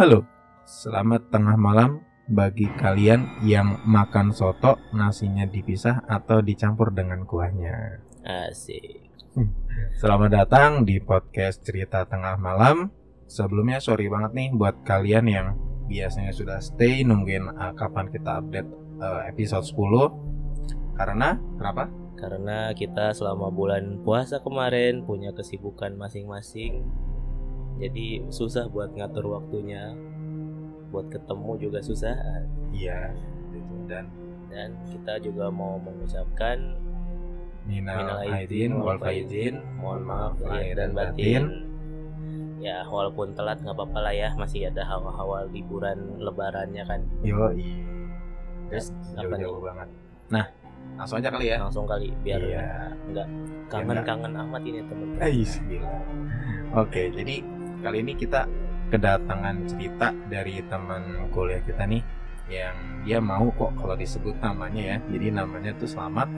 Halo, selamat tengah malam bagi kalian yang makan soto nasinya dipisah atau dicampur dengan kuahnya. Asik. Selamat datang di podcast cerita tengah malam. Sebelumnya sorry banget nih buat kalian yang biasanya sudah stay nungguin uh, kapan kita update uh, episode 10. Karena kenapa? Karena kita selama bulan puasa kemarin punya kesibukan masing-masing. Jadi susah buat ngatur waktunya. Buat ketemu juga susah. Iya, gitu. dan Dan kita juga mau mengucapkan minal aidin wal faizin. mohon maaf lahir dan batin. Ya walaupun telat nggak apa-apa lah ya, masih ada hawa-hawa liburan lebarannya kan. Yo, Terus apa nih? jauh-jauh banget. Nah, langsung aja kali ya. Langsung kali biar Iya. nggak kangen-kangen amat ini teman-teman. Eh, gila. Oke, jadi kali ini kita kedatangan cerita dari teman kuliah kita nih yang dia mau kok kalau disebut namanya ya. Jadi namanya tuh Selamat.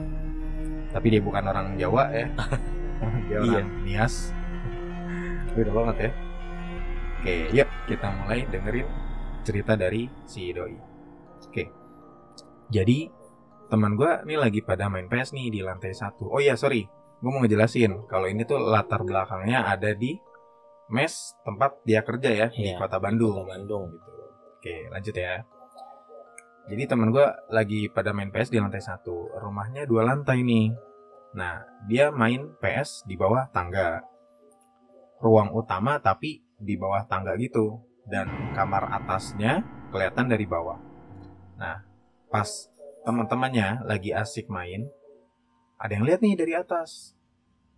Tapi dia bukan orang Jawa ya. dia Iya. orang Nias. Beda banget ya. Oke, yuk kita mulai dengerin cerita dari si doi. Oke. Jadi teman gua nih lagi pada main PS nih di lantai satu. Oh iya sorry, gue mau ngejelasin kalau ini tuh latar belakangnya ada di mes tempat dia kerja ya di Iya, kota Bandung. Kota Bandung. Gitu. Oke lanjut ya. Jadi teman gue lagi pada main PS di lantai satu. Rumahnya dua lantai nih. Nah dia main PS di bawah tangga. Ruang utama tapi di bawah tangga gitu. Dan kamar atasnya kelihatan dari bawah. Nah pas teman-temannya lagi asik main, ada yang lihat nih dari atas.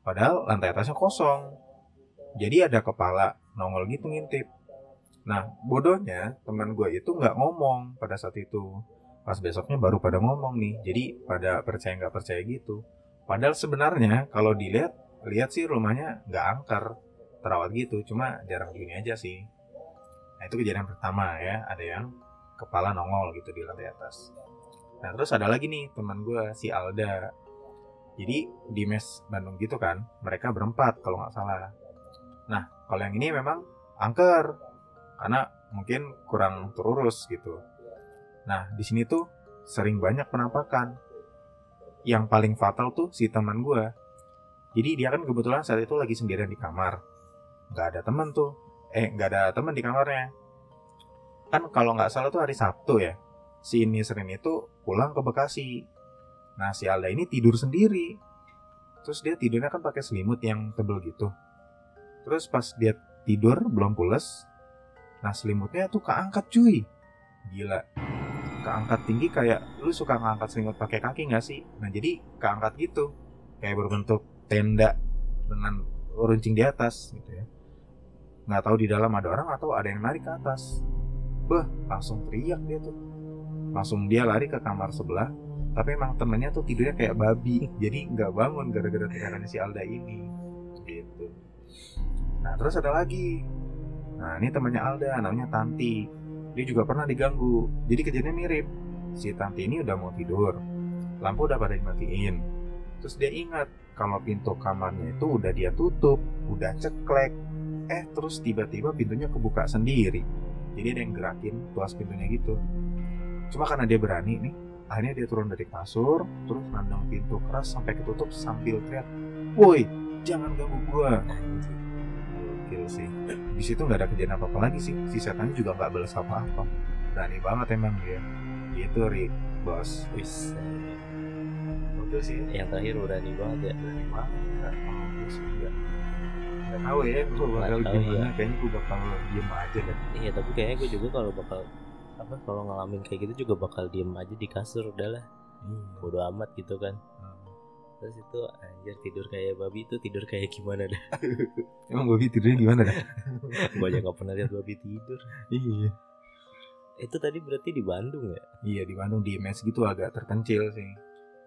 Padahal lantai atasnya kosong. Jadi ada kepala nongol gitu ngintip. Nah, bodohnya teman gue itu nggak ngomong pada saat itu. Pas besoknya baru pada ngomong nih. Jadi pada percaya nggak percaya gitu. Padahal sebenarnya kalau dilihat, lihat sih rumahnya nggak angker, terawat gitu. Cuma jarang gini aja sih. Nah itu kejadian pertama ya. Ada yang kepala nongol gitu di lantai atas. Nah terus ada lagi nih teman gue si Alda. Jadi di mes Bandung gitu kan, mereka berempat kalau nggak salah. Nah kalau yang ini memang angker karena mungkin kurang terurus gitu. Nah di sini tuh sering banyak penampakan. Yang paling fatal tuh si teman gue. Jadi dia kan kebetulan saat itu lagi sendirian di kamar. Nggak ada teman tuh. Eh nggak ada teman di kamarnya. Kan kalau nggak salah tuh hari Sabtu ya si Nisrin itu pulang ke Bekasi. Nah, si Alda ini tidur sendiri. Terus dia tidurnya kan pakai selimut yang tebel gitu. Terus pas dia tidur belum pules, nah selimutnya tuh keangkat cuy. Gila. Keangkat tinggi kayak lu suka ngangkat selimut pakai kaki nggak sih? Nah, jadi keangkat gitu. Kayak berbentuk tenda dengan runcing di atas gitu ya. Nggak tahu di dalam ada orang atau ada yang narik ke atas. Beh, langsung teriak dia tuh langsung dia lari ke kamar sebelah tapi emang temennya tuh tidurnya kayak babi jadi nggak bangun gara-gara teriakannya si Alda ini gitu nah terus ada lagi. Nah ini temannya Alda namanya Tanti. Dia juga pernah diganggu. Jadi kejadiannya mirip. Si Tanti ini udah mau tidur. Lampu udah pada dimatiin. Terus dia ingat kalau pintu kamarnya itu udah dia tutup udah ceklek. Eh terus tiba-tiba pintunya kebuka sendiri. Jadi ada yang gerakin tuas pintunya gitu. Cuma karena dia berani nih, akhirnya dia turun dari kasur, terus nandang pintu keras sampai ketutup sambil teriak, "Woi, jangan ganggu gua." Gokil sih. Di situ nggak ada kejadian apa-apa lagi sih. Si setannya juga nggak balas apa-apa. Berani banget emang dia. Itu Rick, bos. Wis, Betul sih. yang terakhir berani banget ya. Berani banget. Nggak gue sih nggak. Tahu ya, gue bakal gimana. ya. Kayaknya gue bakal diem aja deh. Iya tapi kayaknya gue juga kalau bakal apa kalau ngalamin kayak gitu juga bakal diem aja di kasur udahlah Iya. bodo amat gitu kan Hmm. Terus itu anjir tidur kayak babi itu tidur kayak gimana dah Emang gue tidurnya gimana dah? gue aja nggak pernah lihat babi tidur iya. itu tadi berarti di Bandung ya Iya di Bandung di mes gitu agak terpencil sih.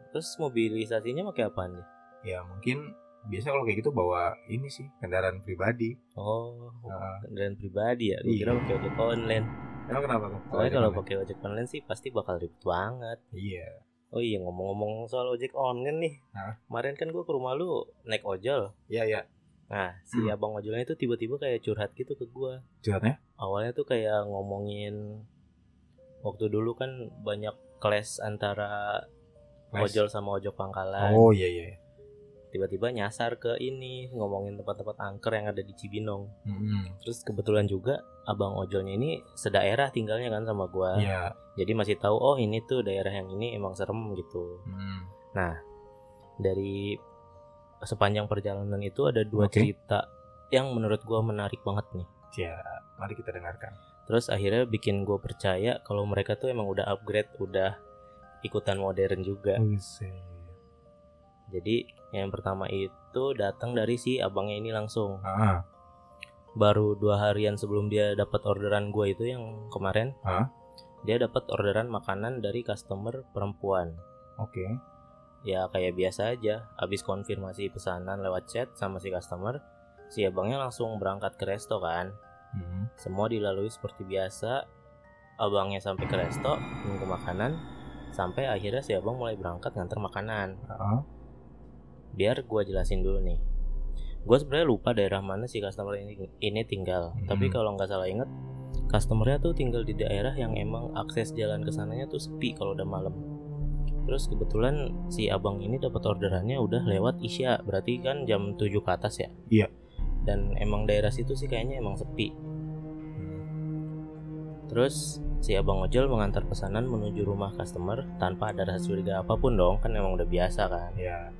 terus mobilisasinya pakai apa nih Ya mungkin biasanya kalau kayak gitu bawa ini sih kendaraan pribadi. oh Nah, kendaraan pribadi ya gue Iya. kira pakai ojek online emang kenapa tuh? soalnya kalau Kalau pakai ojek online sih pasti bakal ribet banget Iya. Oh iya ngomong-ngomong soal ojek online nih Hah? kemarin kan gue ke rumah lu naik ojol Iya ya. Nah, si Hmm. abang ojolnya itu tiba-tiba kayak curhat gitu ke gua. Curhatnya? Awalnya tuh kayak ngomongin waktu dulu kan banyak clash antara Les? ojol sama ojok pangkalan. Oh iya iya. Tiba-tiba nyasar ke ini ngomongin tempat-tempat angker yang ada di Cibinong. Mm-mm. Terus kebetulan juga abang ojolnya ini sedaerah tinggalnya kan sama gua. Iya. Jadi masih tahu oh ini tuh daerah yang ini emang serem gitu. Mm. Dari sepanjang perjalanan itu ada dua Oke. cerita yang menurut gua menarik banget nih. Ya, mari kita dengarkan. Terus akhirnya bikin gue percaya kalau mereka tuh emang udah upgrade, udah ikutan modern juga. Jadi yang pertama itu datang dari si abangnya ini langsung. Ah, Baru dua harian sebelum dia dapat orderan gue itu yang kemarin, Hah? dia dapat orderan makanan dari customer perempuan. oke. Ya kayak biasa aja, habis konfirmasi pesanan lewat chat sama si customer, si abangnya langsung berangkat ke resto kan. Mm. Semua dilalui seperti biasa. Abangnya sampai ke resto, nunggu makanan, sampai akhirnya si abang mulai berangkat nganter makanan. Ah, Biar gua jelasin dulu nih. Gue sebenarnya lupa daerah mana si customer ini, ini tinggal. Hmm. Tapi kalau nggak salah inget, customernya tuh tinggal di daerah yang emang akses jalan ke sananya tuh sepi kalau udah malam. Terus kebetulan si abang ini dapat orderannya udah lewat Isya, berarti kan jam 7 ke atas ya. Iya. Dan emang daerah situ sih kayaknya emang sepi. Terus si abang ojol mengantar pesanan menuju rumah customer tanpa ada rasa curiga apa pun dong, kan emang udah biasa kan. ya.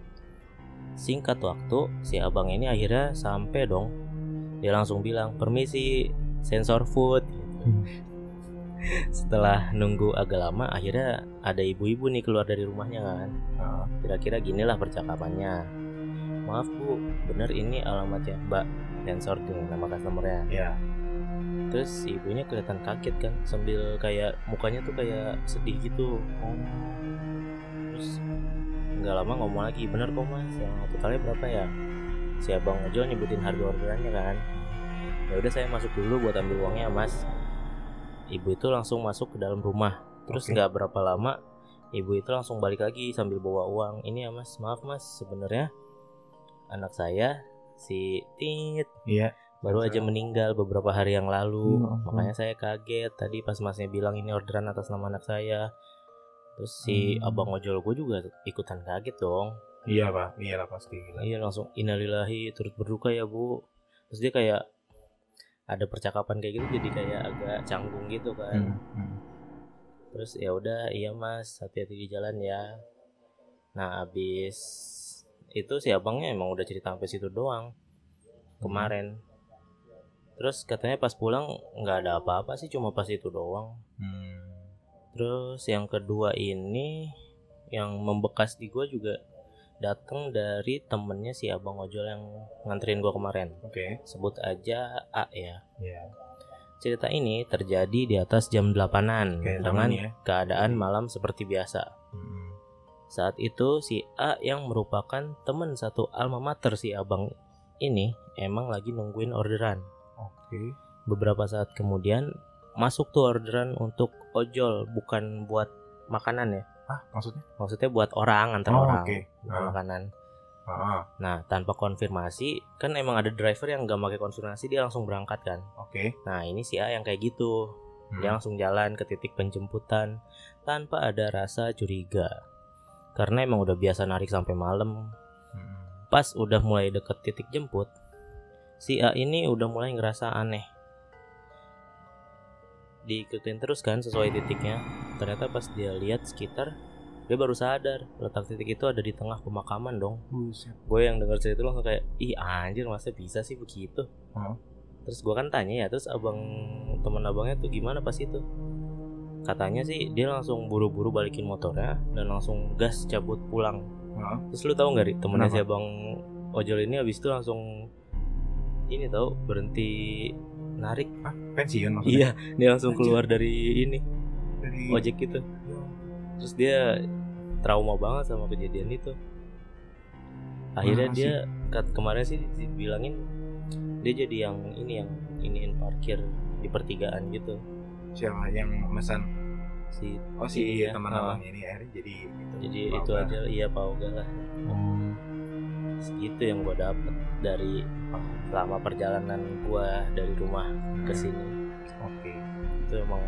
Singkat waktu, si abang ini akhirnya sampai dong. Dia langsung bilang, permisi sensor food. Hmm. Setelah nunggu agak lama, akhirnya ada ibu-ibu nih keluar dari rumahnya kan. Ah, Kira-kira ginilah percakapannya. Maaf bu, bener ini alamatnya Mbak sensor tuh nama customernya. ya. Terus ibunya kelihatan kaget kan, sambil kayak mukanya tuh kayak sedih gitu. Oh, Terus nggak lama ngomong lagi, bener kok mas, yang totalnya berapa ya? Si abang ojol nyebutin harga orderannya kan. Ya udah saya masuk dulu buat ambil uangnya mas. Ibu itu langsung masuk ke dalam rumah. Terus nggak berapa lama, ibu itu langsung balik lagi sambil bawa uang. Ini ya mas, maaf mas, sebenarnya anak saya si Tit Iya. baru aja meninggal beberapa hari yang lalu. Ampun. Makanya saya kaget tadi pas masnya bilang ini orderan atas nama anak saya. Terus si Hmm. abang ojol gue juga ikutan kaget dong. Iya pak, iya lah pasti. Gila. Iya langsung innalillahi turut berduka ya bu. Terus dia kayak ada percakapan kayak gitu jadi kayak agak canggung gitu kan. Hmm, hmm. Terus ya udah iya mas hati-hati di jalan ya. Nah abis itu si abangnya emang udah cerita sampai situ doang kemarin. Terus katanya pas pulang nggak ada apa-apa sih cuma pas itu doang. Hmm. Terus yang kedua ini yang membekas di gua juga datang dari temennya si abang ojol yang nganterin gua kemarin. Oke. Sebut aja A ya. Ya. Cerita ini terjadi di atas jam 8-an Kayak dengan ya. keadaan malam seperti biasa. Hmm. Saat itu si A yang merupakan teman satu alma mater si abang ini emang lagi nungguin orderan. Oke. Beberapa saat kemudian masuk tuh orderan untuk ojol bukan buat makanan ya. Ah, maksudnya? Maksudnya buat orang antar Oh, orang oke. bukan Ah. makanan. Ah, Nah tanpa konfirmasi kan emang ada driver yang nggak pakai konfirmasi dia langsung berangkat kan. oke. Nah ini si A yang kayak gitu Hmm. dia langsung jalan ke titik penjemputan tanpa ada rasa curiga. Karena emang udah biasa narik sampai malam. Hmm. Pas udah mulai deket titik jemput, si A ini udah mulai ngerasa aneh. Diikutin terus kan sesuai titiknya. Ternyata pas dia lihat sekitar, dia baru sadar letak titik itu ada di tengah pemakaman dong. Buset. Gue yang denger cerita itu langsung kayak, ih anjir masa bisa sih begitu. Hah? Terus gue kan tanya ya, terus abang temen abangnya tuh gimana pas itu? Katanya sih dia langsung buru-buru balikin motornya dan langsung gas cabut pulang. Hah? Terus lu tahu nggak temennya si abang ojol ini habis itu langsung ini tahu berhenti narik. Ah, pensiun maksudnya? Iya, dia langsung keluar dari ini Dari ojek gitu. Terus dia trauma banget sama kejadian itu. Akhirnya Masa dia kat- kemarin sih dibilangin dia jadi yang ini yang iniin parkir di pertigaan gitu. siapa yang memesan? Si Oh si Iya, teman abang ini akhirnya jadi itu. jadi itu aja iya Pak Oga lah. Hmm. Segitu yang gua dapet dari selama perjalanan gua dari rumah ke Hmm. sini Oke. itu emang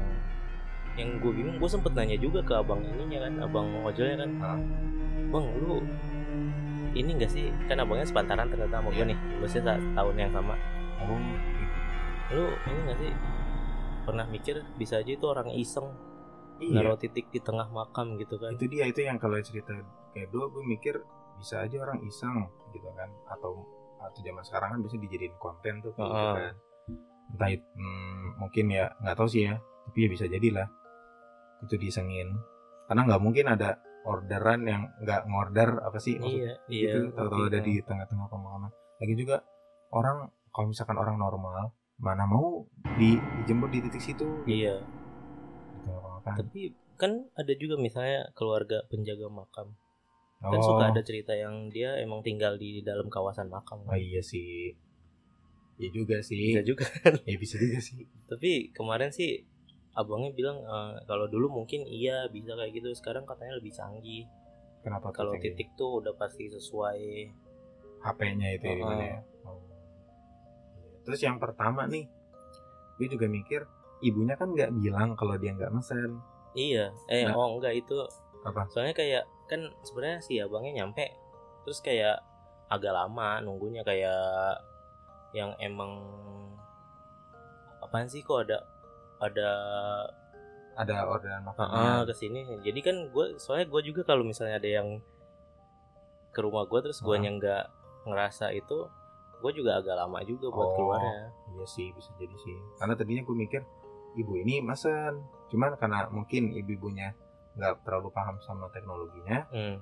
yang gue bingung gue sempet nanya juga ke abang ininya kan abang ojolnya kan Hah? bang lu ini gak sih kan abangnya sepantaran ternyata sama gue Iya. nih sa- tahun yang sama Oh, lu ini gak sih pernah mikir bisa aja itu orang iseng iya. naruh titik di tengah makam gitu kan Itu dia itu yang kalau cerita kayak dua gue mikir bisa aja orang iseng gitu kan atau atau zaman sekarang kan bisa dijadiin konten tuh kayak gitu kan. Entah hmm, mungkin ya nggak tahu sih ya, tapi ya bisa jadilah itu disengin. Karena nggak mungkin ada orderan yang nggak ngorder apa sih maksud iya iya gitu tahu-tahu ada di tengah-tengah pemakaman. Lagi juga orang kalau misalkan orang normal mana mau di, dijemput di titik situ gitu. iya pemakaman. tapi kan ada juga misalnya keluarga penjaga makam kan Oh, suka ada cerita yang dia emang tinggal di dalam kawasan makam oh iya sih. Iya juga sih. bisa juga kan Ya bisa juga sih. tapi kemarin sih abangnya bilang eh, kalau dulu mungkin iya bisa kayak gitu sekarang katanya lebih canggih Kenapa kalau titik tuh udah pasti sesuai HP-nya itu ya, di mana ya? Oh. Terus yang pertama nih, gue juga mikir ibunya kan nggak bilang kalau dia nggak mesen. iya eh Nah. oh enggak itu Apa? soalnya kayak kan sebenarnya si abangnya nyampe terus kayak agak lama nunggunya kayak yang emang apaan sih kok ada ada Ada orderan ah makanan. ke sini jadi kan gue soalnya gue juga kalau misalnya ada yang ke rumah gue terus gue Ah. nggak ngerasa itu gue juga agak lama juga buat Oh. keluarnya Iya sih, bisa jadi sih. Karena tadinya gue mikir ibu ini mesen, cuman karena mungkin ibu-ibunya nggak terlalu paham sama teknologinya, hmm.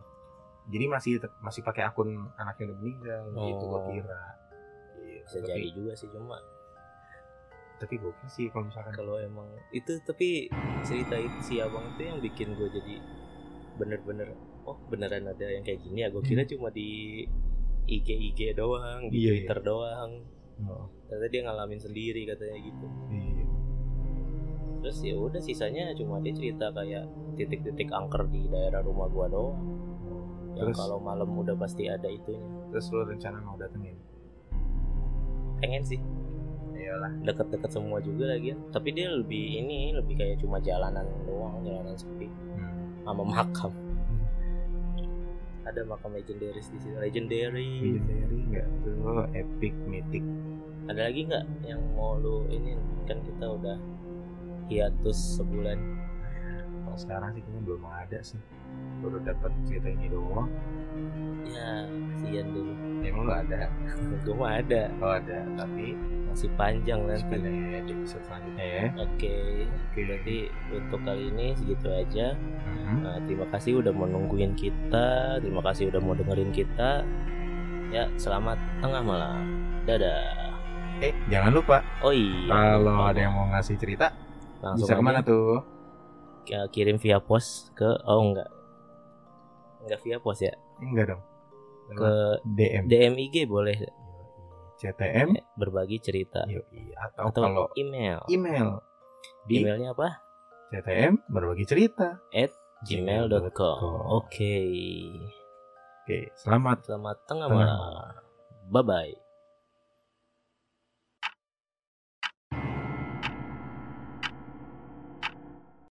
jadi masih masih pakai akun anaknya udah meninggal gitu gue Oh. kira. Gitu. bisa tapi, jadi juga sih cuma tapi gue sih kalau misalkan kalau emang itu tapi cerita itu si abang itu yang bikin gue jadi bener-bener oh beneran ada yang kayak gini ya gue kira cuma di IG IG doang di Iya, Twitter doang Oh, ternyata dia ngalamin sendiri katanya gitu iya. Terus ya udah sisanya cuma dia cerita kayak titik-titik angker di daerah rumah gua doang. Yang Terus? kalau malam udah pasti ada itunya. Terus lo rencana mau datengin? pengen sih. Iyalah. deket-deket semua juga lagi tapi dia lebih ini lebih kayak cuma jalanan doang jalanan sepi. Hmm. sama makam. Ada makam legendaris di sini legendary. Legendary nggak? Tuh epic mythic. Ada lagi nggak yang mau lu ini? Kan kita udah hiatus sebulan kalau sekarang sih kayaknya belum ada sih baru dapat cerita ini doang ya kasihan dulu emang lo ada gue mah ada oh ada tapi masih panjang nanti sepeda ya di episode selanjutnya ya Oke, oke berarti untuk kali ini segitu aja. Mhm. Nah, terima kasih udah mau nungguin kita, terima kasih udah mau dengerin kita. Ya, selamat tengah malam. Dadah. eh jangan lupa Oh iya. kalau ada yang mau ngasih cerita langsung bisa ke mana tuh kirim via pos ke oh enggak. Enggak via pos ya. enggak dong Ke DM DM IG boleh CTM berbagi cerita Yoi. atau, atau kalau email. email di Emailnya apa? CTM berbagi cerita At gmail.com. Oke. oke selamat Selamat tengah Tengah malam. Bye bye.